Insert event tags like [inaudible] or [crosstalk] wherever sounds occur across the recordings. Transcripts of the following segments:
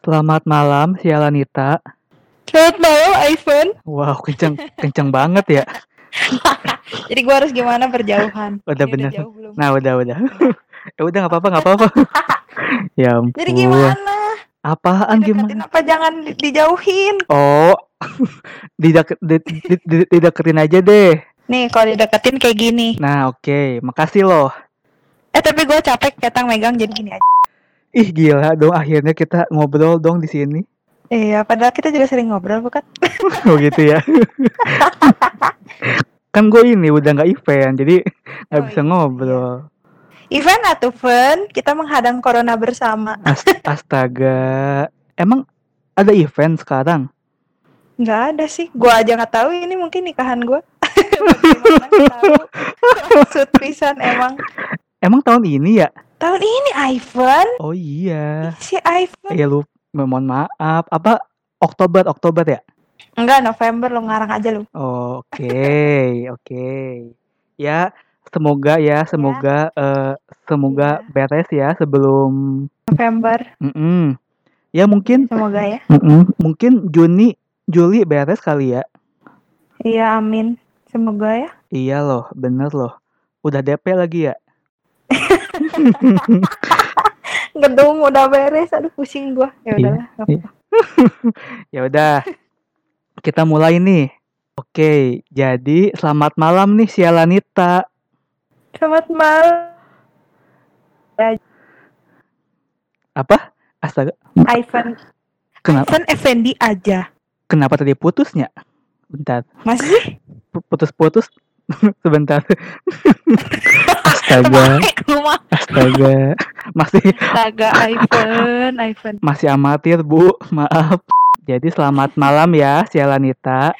Selamat malam, Sialanita. Selamat malam, Ivan. Wow, kenceng kenceng banget ya. [laughs] Jadi gua harus gimana berjauhan? Udah Ini bener. jauh belum? Nah, udah udah. [laughs] ya udah nggak apa-apa, nggak apa-apa. [laughs] ya ampun. Jadi gimana? Apaan Deketin gimana? apa jangan di- dijauhin? Oh, didek, di- di- di- dideketin aja deh. Nih, kalau dideketin kayak gini. Nah, oke. Makasih loh. Eh, tapi gua capek ketang megang jadi gini aja. Ih, gila dong akhirnya kita ngobrol dong di sini. Iya, padahal kita juga sering ngobrol, bukan? [laughs] Oh gitu ya. [laughs] kan gue ini udah nggak event, jadi nggak Oh, bisa iya. ngobrol. Event atau fun, kita menghadang corona bersama. As- astaga. Emang ada event sekarang? Nggak ada sih. Gua aja nggak tahu ini mungkin nikahan. [laughs] Bagaimana tahu? Maksud pisan emang. Emang tahun ini ya? Tahun ini Ivan, Oh iya. si Ivan. Ya lu mohon maaf. Apa Oktober Oktober ya? Enggak, November lo ngarang aja lu. Oke, [laughs] oke. Ya, semoga ya, semoga eh, semoga beres ya sebelum November, Mm-mm. Ya mungkin semoga ya. mm-mm, mungkin Juni Juli beres kali ya. Iya, amin. Semoga ya. Iya loh, bener loh. Udah DP lagi ya? Gedung udah beres, aduh pusing gua. Ya Iya, udahlah, iya. apa-apa. [laughs] Ya udah. Kita mulai nih. Oke, jadi selamat malam nih Sialanita. Selamat malam, Apa? Astaga, Ivan. kenapa Ivan Effendi aja. kenapa tadi putusnya? Bentar, Masih sih? pu- putus-putus. [laughs] Sebentar. [laughs] Astaga, Rumah. astaga. Masih Astaga, Ivan, Ivan. masih amatir, Bu. Maaf. Jadi selamat malam ya Sialanita.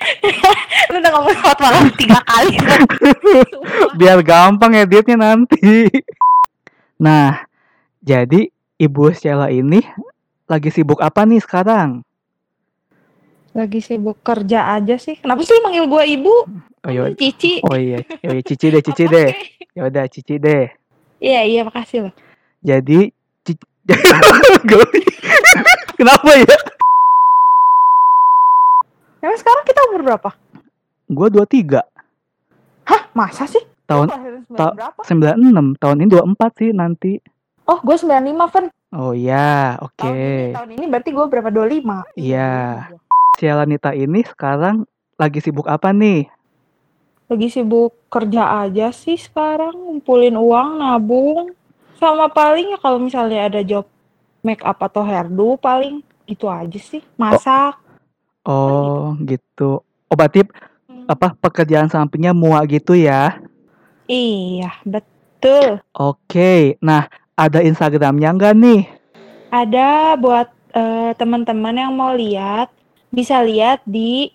Lu udah ngomong selamat malam tiga kali. [laughs] Biar gampang editnya nanti. Nah, jadi Ibu Sheila ini lagi sibuk apa nih sekarang? Lagi sibuk kerja aja sih. Kenapa sih lu manggil gua ibu? Oh, iya. Cici. oh iya, oh iya, cici deh, cici Apa deh. sih? Ya udah, cici deh. Iya, iya, makasih loh. Jadi, cici... [laughs] kenapa ya? Emang sekarang kita umur berapa? Gue 23, Hah, masa sih? tahun ta- berapa? 96, tahun ini 24 sih nanti. Oh, gue 95, Van. Oh iya, oke. Tahun ini, tahun ini berarti gue berapa? 25. Iya. Sheilanita ini sekarang lagi sibuk apa nih? Lagi sibuk kerja aja sih sekarang, ngumpulin uang, nabung. Sama paling ya kalau misalnya ada job make up atau hairdo paling gitu aja sih. Masak. Oh, gitu. Oh, berarti apa pekerjaan sampingnya muak gitu ya? Iya, betul. Oke, nah ada Instagramnya nggak nih? Ada buat eh, teman-teman yang mau lihat, bisa lihat di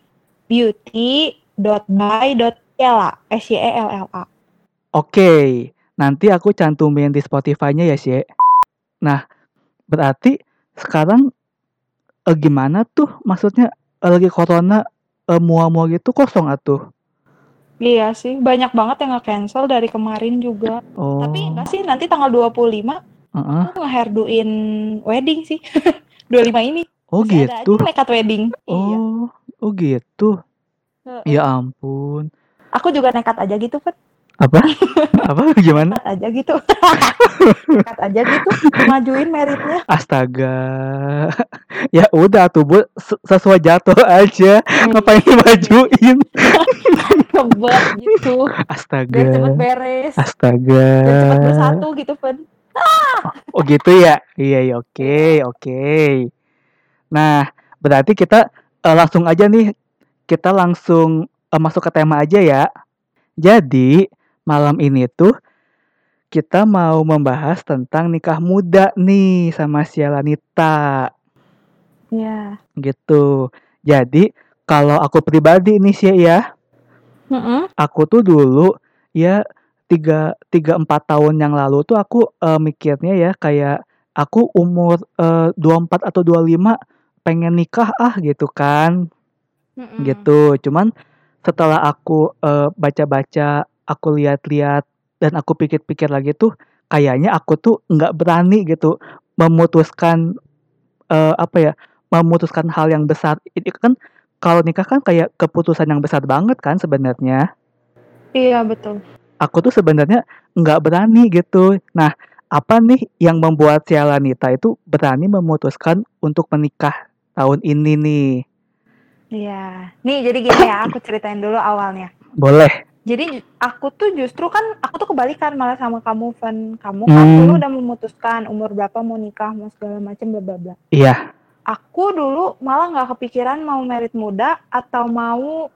beauty.by.ella, S Y E L L A. Oke, nanti aku cantumin di Spotify-nya ya, Sye. Nah, berarti sekarang eh, gimana tuh? Maksudnya eh, lagi corona eh, mual-mual gitu kosong atuh. Iya sih, banyak banget yang nge-cancel dari kemarin juga. Oh, Tapi enggak sih, nanti tanggal 25 heeh. aku nge-hairduin wedding sih. [laughs] 25 ini. Oh Masih ada gitu. aja nekat wedding. Iya. Oh, oh gitu. Heeh. Ya ampun. Aku juga nekat aja gitu, Pet. Apa? Apa gimana? Nekat aja gitu. [laughs] nekat aja gitu, majuin meritnya. Astaga. ya udah tuh, Bu. Se- Sesuai jatuh aja. Ngapain dimajuin? Ngebet gitu. Biar cepet Astaga. beres. Astaga. Biar cepet bersatu gitu, Pet. Oh gitu ya? Iya, iya, oke, oke. Nah, berarti kita eh, langsung aja nih. Kita langsung masuk ke tema aja ya. Jadi, malam ini tuh kita mau membahas tentang nikah muda nih sama Sialanita. Iya. gitu. Jadi kalau aku pribadi nih sih ya, Heeh. aku tuh dulu ya tiga tiga empat tahun yang lalu tuh aku eh, mikirnya ya kayak aku umur eh, 24 atau 25 pengen nikah ah gitu kan Mm-mm. gitu. Cuman setelah aku eh, baca-baca, aku lihat-lihat dan aku pikir-pikir lagi tuh kayaknya aku tuh nggak berani gitu memutuskan uh, apa ya memutuskan hal yang besar. Ini kan kalau nikah kan kayak keputusan yang besar banget kan sebenarnya. Iya betul. Aku tuh sebenarnya nggak berani gitu. Nah apa nih yang membuat si Alanita itu berani memutuskan untuk menikah tahun ini nih iya. Nih jadi gini ya aku ceritain dulu awalnya. Boleh. Jadi aku tuh justru kan aku tuh kebalikan malah sama kamu Van. Kamu kan dulu Hmm. udah memutuskan umur berapa mau nikah mau segala macam bla bla bla. Iya. Aku dulu malah nggak kepikiran mau merit muda atau mau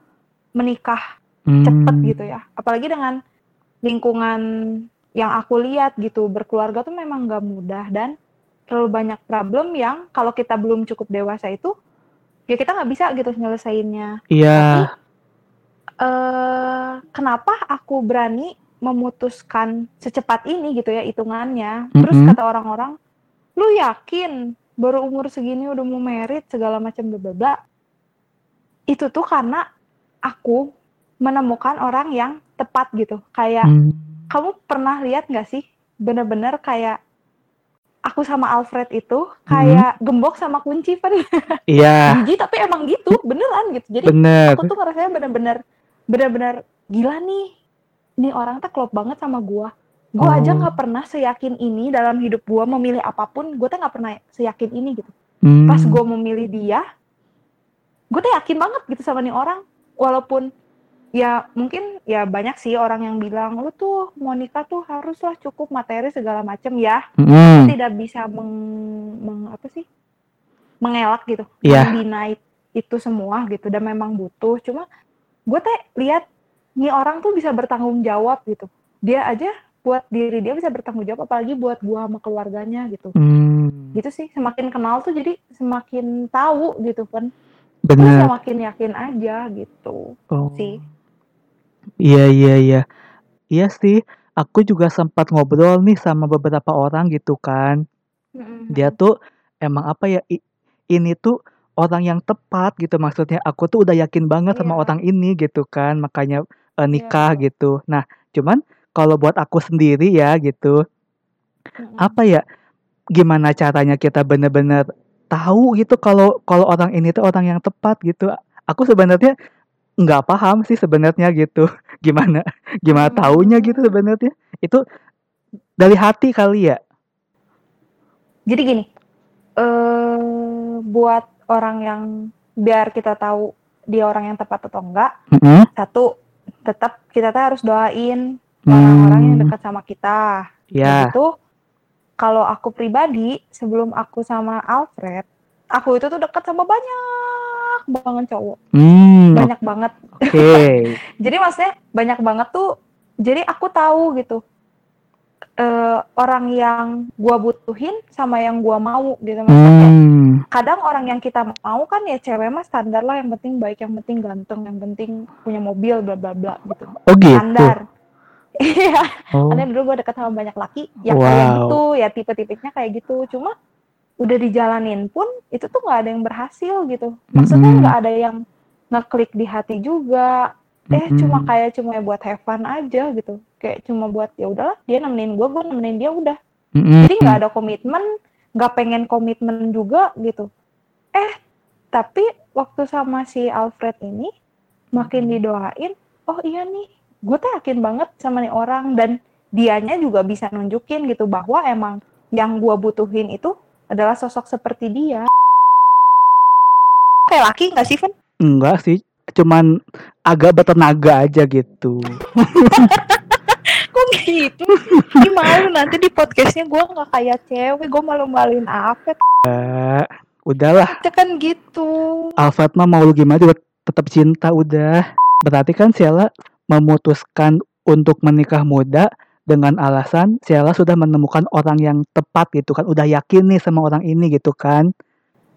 menikah cepet Hmm. gitu ya. Apalagi dengan lingkungan yang aku lihat gitu berkeluarga tuh memang nggak mudah dan terlalu banyak problem yang kalau kita belum cukup dewasa itu ya kita nggak bisa gitu nyelesainnya iya eh kenapa aku berani memutuskan secepat ini gitu ya hitungannya. Terus Mm-mm. kata orang-orang, lu yakin baru umur segini udah mau merit segala macam bla bla bla. Itu tuh karena aku menemukan orang yang tepat gitu. Kayak Hmm. kamu pernah lihat nggak sih bener-bener kayak aku sama Alfred itu kayak gembok sama kunci kan iya. [laughs] Jijik tapi emang gitu beneran gitu. Jadi bener. aku tuh ngerasanya bener-bener bener-bener gila nih ini orang tuh klop banget sama gua. Gua aja Oh. nggak pernah seyakin ini dalam hidup gua memilih apa pun gua tuh nggak pernah seyakin ini gitu. Hmm. pas gua memilih dia gua tuh yakin banget gitu sama nih orang. Walaupun ya mungkin ya banyak sih orang yang bilang lu tuh mau nikah tuh haruslah cukup materi segala macem ya. Mm-mm. tidak bisa meng, meng- apa sih? Mengelak gitu. Iya. mendinai itu semua gitu dan memang butuh. Cuma gue teh lihat nih orang tuh bisa bertanggung jawab gitu. Dia aja buat diri dia bisa bertanggung jawab apalagi buat gua sama keluarganya gitu. Hmm. gitu sih semakin kenal tuh jadi semakin tahu gitu kan. Terus bener. semakin yakin aja gitu Oh. sih Iya iya iya. Iya sih, aku juga sempat ngobrol nih sama beberapa orang gitu kan. Dia tuh emang apa ya? i- ini tuh orang yang tepat gitu maksudnya. Aku tuh udah yakin banget sama Iya. orang ini gitu kan, makanya eh, Iya, nikah gitu. Nah, cuman kalau buat aku sendiri ya gitu, apa ya? Gimana caranya kita bener-bener tahu gitu kalau kalau orang ini tuh orang yang tepat gitu. Aku sebenarnya nggak paham sih sebenarnya gitu. [laughs] Gimana gimana taunya gitu Hmm. sebenarnya? Itu dari hati kali ya? Jadi gini, eh buat orang yang biar kita tahu dia orang yang tepat atau enggak, Mm-mm. satu tetap kita tuh harus doain orang-orang yang Hmm, dekat sama kita. ya. Begitu kalau aku pribadi sebelum aku sama Alfred, aku itu tuh dekat sama banyak banget cowok, Hmm, banyak banget. oke. [laughs] Jadi maksudnya banyak banget tuh. Jadi aku tahu gitu eh, orang yang gua butuhin sama yang gua mau gitu maksudnya. Hmm, kadang orang yang kita mau kan ya cewek mah standar lah yang penting baik yang penting ganteng yang penting punya mobil bla bla bla gitu oh gitu. standar [laughs] iya Oh, karena dulu gue deket sama banyak laki yang kayak Wow. gitu ya tipe-tipenya kayak gitu cuma udah dijalanin pun itu tuh nggak ada yang berhasil gitu. Maksudnya nggak ada yang ngeklik di hati juga. Eh cuma kayak cuma buat have fun aja gitu. Kayak cuma buat ya udahlah dia nemenin gue gue nemenin dia udah. Jadi nggak ada komitmen nggak pengen komitmen juga gitu. Eh tapi waktu sama si Alfred ini makin didoain oh iya nih gue tuh yakin banget sama nih orang. Dan dianya juga bisa nunjukin gitu bahwa emang yang gue butuhin itu adalah sosok seperti dia kayak laki nggak sih Van? Enggak sih, cuman agak bertenaga aja gitu. [laughs] kok gitu malu nanti di podcastnya gue nggak kayak cewek gue malu-maluin Alfred Eh, udahlah, Dia kan gitu Alfred mah mau lu gimana juga tetap cinta udah. Berarti kan Sheila memutuskan untuk menikah muda dengan alasan Sheila sudah menemukan orang yang tepat gitu kan, udah yakin nih sama orang ini gitu kan.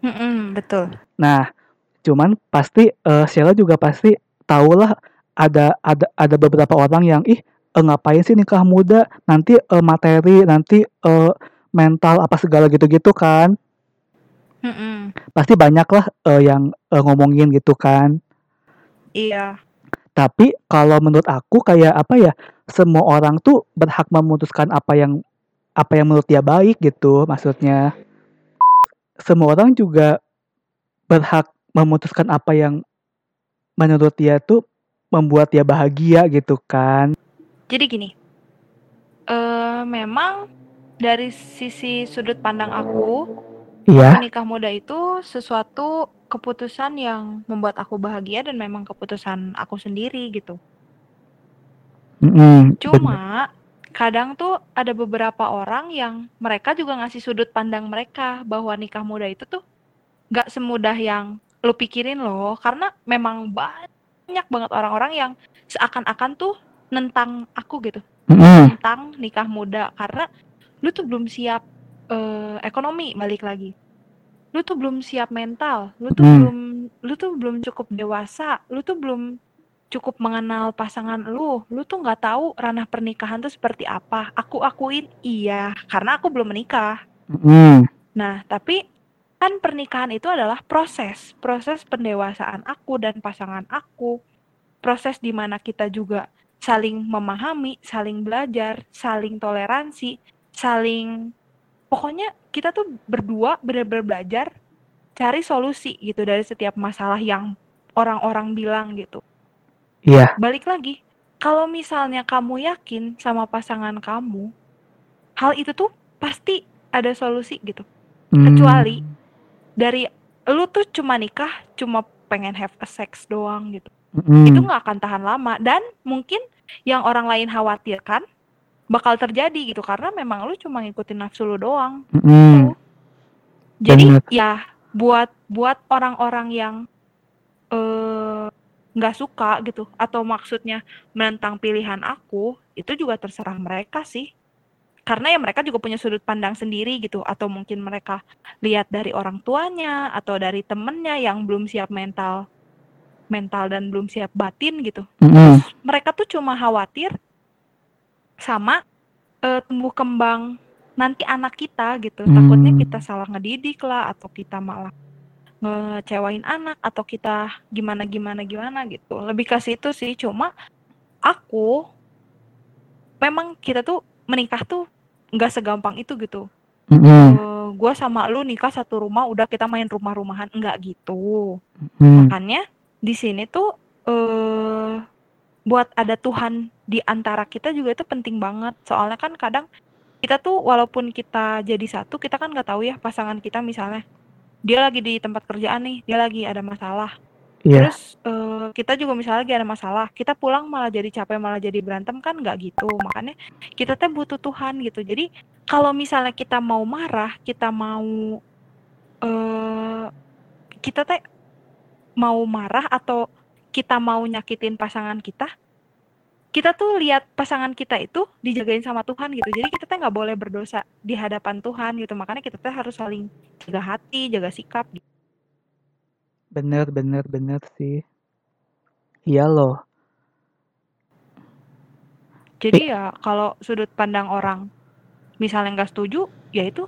Mm-mm, betul Nah, cuman pasti eh, Sheila juga pasti tahulah ada ada ada beberapa orang yang ih eh, ngapain sih nikah muda nanti eh, materi nanti eh, mental apa segala gitu-gitu kan Mm-mm. pasti banyak lah eh, yang eh, ngomongin gitu kan Iya. tapi kalau menurut aku kayak apa ya semua orang tuh berhak memutuskan apa yang apa yang menurut dia baik gitu maksudnya semua orang juga berhak memutuskan apa yang menurut dia tuh membuat dia bahagia gitu kan. Jadi gini, uh, memang dari sisi sudut pandang aku, Iya. menikah muda itu sesuatu keputusan yang membuat aku bahagia dan memang keputusan aku sendiri gitu. Bener. Cuma kadang tuh ada beberapa orang yang mereka juga ngasih sudut pandang mereka bahwa nikah muda itu tuh nggak semudah yang lu pikirin loh karena memang banyak banget orang-orang yang seakan-akan tuh nentang aku gitu Mm-mm. tentang nikah muda karena lu tuh belum siap eh, ekonomi balik lagi lu tuh belum siap mental lu tuh Hmm. belum lu tuh belum cukup dewasa lu tuh belum cukup mengenal pasangan lu lu tuh nggak tahu ranah pernikahan tuh seperti apa aku akuin iya karena aku belum menikah Mm-mm. Nah, tapi kan pernikahan itu adalah proses, proses pendewasaan aku dan pasangan aku. Proses di mana kita juga saling memahami, saling belajar, saling toleransi, saling pokoknya kita tuh berdua benar-benar belajar cari solusi gitu dari setiap masalah yang orang-orang bilang gitu. Iya. Balik lagi, kalau misalnya kamu yakin sama pasangan kamu, hal itu tuh pasti ada solusi gitu. Mm. Kecuali dari lu tuh cuma nikah cuma pengen have a sex doang gitu Mm-mm. itu nggak akan tahan lama dan mungkin yang orang lain khawatirkan bakal terjadi gitu karena memang lu cuma ngikutin nafsu lu doang Mm-mm. jadi Bener. ya buat buat orang-orang yang nggak suka gitu. Atau maksudnya menentang pilihan aku itu juga terserah mereka sih. Karena ya mereka juga punya sudut pandang sendiri gitu. Atau mungkin mereka lihat dari orang tuanya atau dari temennya yang belum siap mental mental dan belum siap batin gitu. Mm-mm. mereka tuh cuma khawatir sama eh, tumbuh kembang nanti anak kita gitu. Takutnya Hmm. kita salah ngedidik lah atau kita malah ngecewain anak atau kita gimana gimana gimana gitu. Lebih ke situ sih cuma aku memang kita tuh menikah tuh nggak segampang itu gitu. Mm-mm. gue sama lu nikah satu rumah udah kita main rumah-rumahan enggak gitu. Mm. makanya di sini tuh eh buat ada Tuhan di antara kita juga itu penting banget. Soalnya kan kadang kita tuh walaupun kita jadi satu kita kan nggak tahu ya pasangan kita misalnya dia lagi di tempat kerjaan nih dia lagi ada masalah. Iya. terus eh, kita juga misalnya lagi ada masalah kita pulang malah jadi capek malah jadi berantem kan nggak gitu. Makanya kita teh butuh Tuhan gitu. Jadi kalau misalnya kita mau marah kita mau eh kita teh mau marah atau kita mau nyakitin pasangan kita kita tuh lihat pasangan kita itu dijagain sama Tuhan gitu jadi kita teh nggak boleh berdosa di hadapan Tuhan gitu makanya kita teh harus saling jaga hati jaga sikap gitu. Bener, bener, bener sih. Iya loh. Jadi ya kalau sudut pandang orang misalnya nggak setuju, ya itu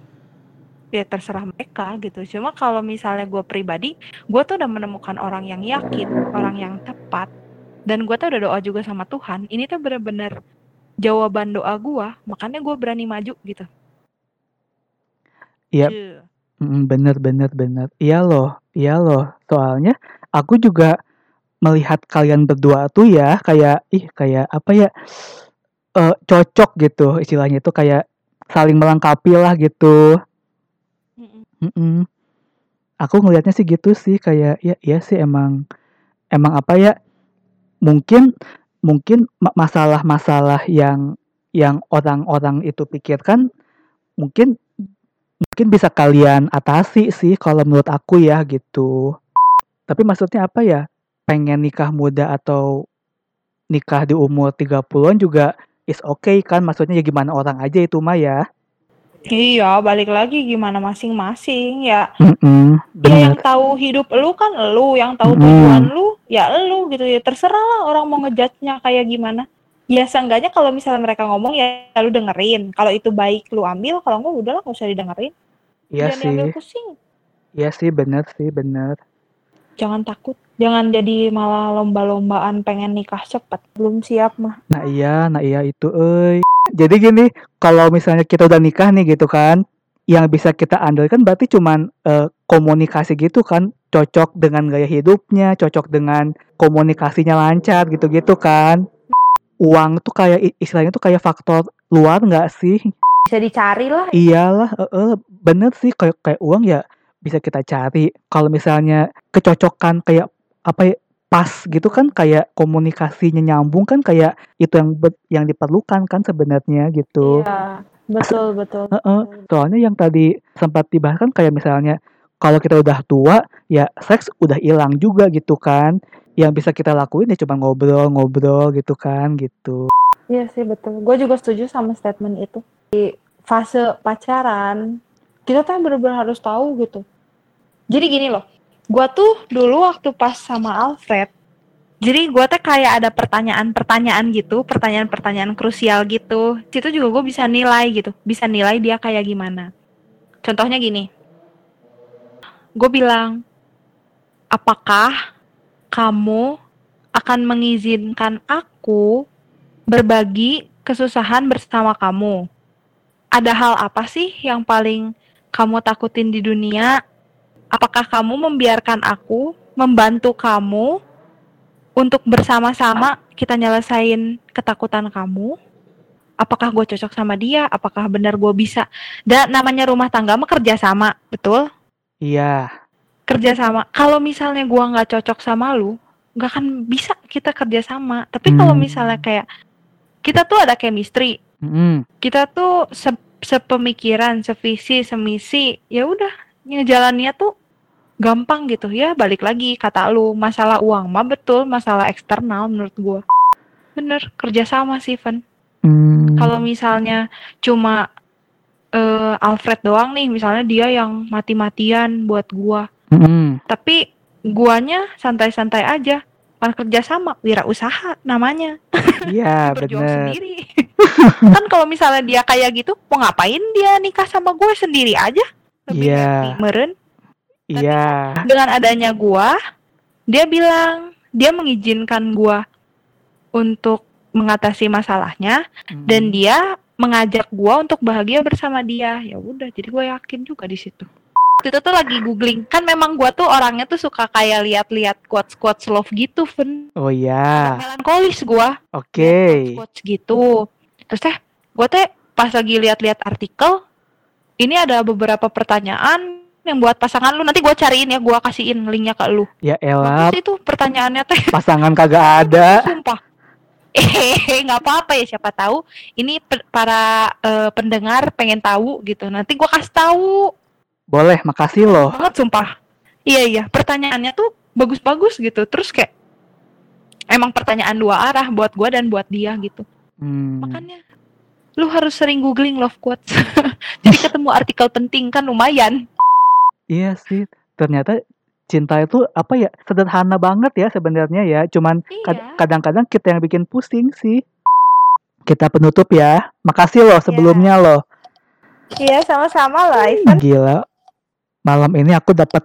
ya terserah mereka gitu. Cuma kalau misalnya gue pribadi, gue tuh udah menemukan orang yang yakin, orang yang tepat, dan gue tuh udah doa juga sama Tuhan. Ini tuh bener-bener jawaban doa gue, makanya gue berani maju gitu. Iya, mm, bener, bener, bener. Iya loh, iya loh. Soalnya aku juga melihat kalian berdua tuh ya kayak ih kayak apa ya eh cocok gitu istilahnya itu kayak saling melengkapi lah gitu. Mm-mm. Mm-mm. Aku ngelihatnya sih gitu sih kayak ya iya sih emang emang apa ya mungkin mungkin ma- masalah-masalah yang yang orang-orang itu pikirkan mungkin mungkin bisa kalian atasi sih kalau menurut aku ya gitu. Tapi maksudnya apa ya? Pengen nikah muda atau nikah di umur 30-an juga is okay kan? Maksudnya ya gimana orang aja itu mah ya. Iya, balik lagi gimana masing-masing ya. Mm-mm, Ya yang tahu hidup lu kan lu, yang tahu Mm-mm. tujuan lu ya lu gitu ya. Terserah lah orang mau ngejudge-nya kayak gimana. Ya seenggaknya kalau misalnya mereka ngomong ya lu dengerin. Kalau itu baik lu ambil, kalau enggak udahlah nggak usah didengerin. Iya Jangan sih. diambil pusing. Iya sih bener sih bener. Jangan takut. Jangan jadi malah lomba-lombaan pengen nikah cepet. Belum siap mah. Nah iya, nah iya itu euy. Jadi gini, kalau misalnya kita udah nikah nih gitu kan. yang bisa kita andalkan berarti cuman uh, komunikasi gitu kan cocok dengan gaya hidupnya cocok dengan komunikasinya lancar gitu-gitu kan. Uang tuh kayak istilahnya tuh kayak faktor luar nggak sih? Bisa dicari lah iyalah uh, uh, bener sih kayak kayak uang ya bisa kita cari. Kalau misalnya kecocokan kayak apa ya pas gitu kan kayak komunikasinya nyambung kan kayak itu yang yang diperlukan kan sebenarnya gitu. Iya, betul betul. Uh -uh. Soalnya yang tadi sempat dibahas kan kayak misalnya kalau kita udah tua ya seks udah hilang juga gitu kan. Yang bisa kita lakuin ya cuma ngobrol-ngobrol gitu kan gitu. Iya sih betul. Gue juga setuju sama statement itu. Di fase pacaran kita tuh benar-benar harus tahu gitu. Jadi gini loh, gue tuh dulu waktu pas sama Alfred, jadi gue tuh kayak ada pertanyaan-pertanyaan gitu, pertanyaan-pertanyaan krusial gitu. Situ juga gue bisa nilai gitu, bisa nilai dia kayak gimana. Contohnya gini, gue bilang, apakah kamu akan mengizinkan aku berbagi kesusahan bersama kamu? Ada hal apa sih yang paling kamu takutin di dunia? Apakah kamu membiarkan aku membantu kamu untuk bersama-sama kita nyelesain ketakutan kamu? Apakah gue cocok sama dia? Apakah benar gue bisa? Dan namanya rumah tangga mah kerja sama, betul? Iya. Kerja sama. Kalau misalnya gue nggak cocok sama lu, nggak akan bisa kita kerja sama. Tapi hmm. kalau misalnya kayak kita tuh ada chemistry, hmm. kita tuh se sepemikiran, sevisi, semisi, ya udah ngejalannya tuh gampang gitu. Ya balik lagi kata lu masalah uang mah betul masalah eksternal menurut gua. Bener kerjasama sih Van. Hmm. kalau misalnya cuma uh, Alfred doang nih misalnya dia yang mati-matian buat gua. Hmm. tapi guanya santai-santai aja kan kerjasama wirausaha namanya. Iya [laughs] benar sendiri. [laughs] Kan kalau misalnya dia kayak gitu mau ngapain dia nikah sama gue sendiri aja lebih yeah. meren iya. kan dengan adanya gua dia bilang dia mengizinkan gua untuk mengatasi masalahnya hmm. dan dia mengajak gua untuk bahagia bersama dia. Ya udah jadi gue yakin juga di situ. Itu tuh lagi googling kan memang gua tuh orangnya tuh suka kayak lihat-lihat quotes quotes love gitu Fen. Oh iya. Melankolis gua. Oke. Okay. quotes gitu. Terus teh gua teh pas lagi lihat-lihat artikel ini ada beberapa pertanyaan yang buat pasangan lu. Nanti gua cariin ya gua kasihin linknya ke lu. Ya elah itu pertanyaannya teh. [laughs] Pasangan kagak ada. Sumpah. [laughs] Eh nggak apa-apa ya siapa tahu. Ini para uh, pendengar pengen tahu gitu. Nanti gua kasih tahu. Boleh, makasih loh. Banget sumpah. Iya iya, pertanyaannya tuh bagus-bagus gitu. Terus kayak emang pertanyaan dua arah buat gua dan buat dia gitu. Hmm. Makanya lu harus sering googling love quotes. [laughs] Jadi ketemu artikel penting kan lumayan. Iya sih, ternyata cinta itu apa ya sederhana banget ya sebenarnya ya. Cuman iya. kadang-kadang kita yang bikin pusing sih. Kita penutup ya. Makasih loh sebelumnya yeah. loh. Iya, sama-sama lah, Ivan. Gila, malam ini aku dapat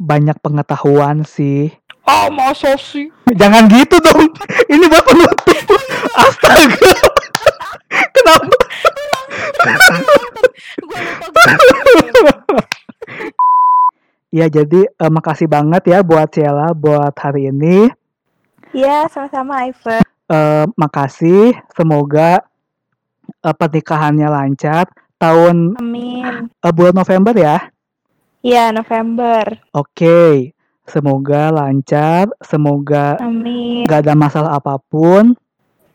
banyak pengetahuan sih. Oh, masa sih? Jangan gitu dong. Ini buat penutup. [laughs] Astaga. Kenapa? Ya jadi uh, makasih banget ya buat Ciela buat hari ini. Iya sama-sama Ivan. Uh, makasih. Semoga uh, pernikahannya lancar. Tahun Amin. Uh, bulan November ya. Iya, November. Oke. Okay. Semoga lancar, semoga Amin. gak ada masalah apa pun.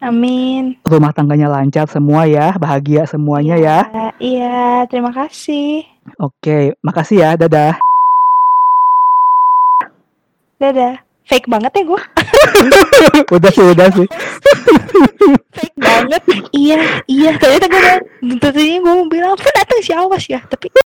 Amin. Rumah tangganya lancar semua ya, bahagia semuanya ya. ya. Iya, terima kasih. Oke, makasih ya, dadah. Dadah. Fake banget ya gue. [laughs] udah sih, udah sih. Fake banget. Iya, iya. Ternyata gue udah, tentunya gue mau bilang, pun datang sih awas ya. Tapi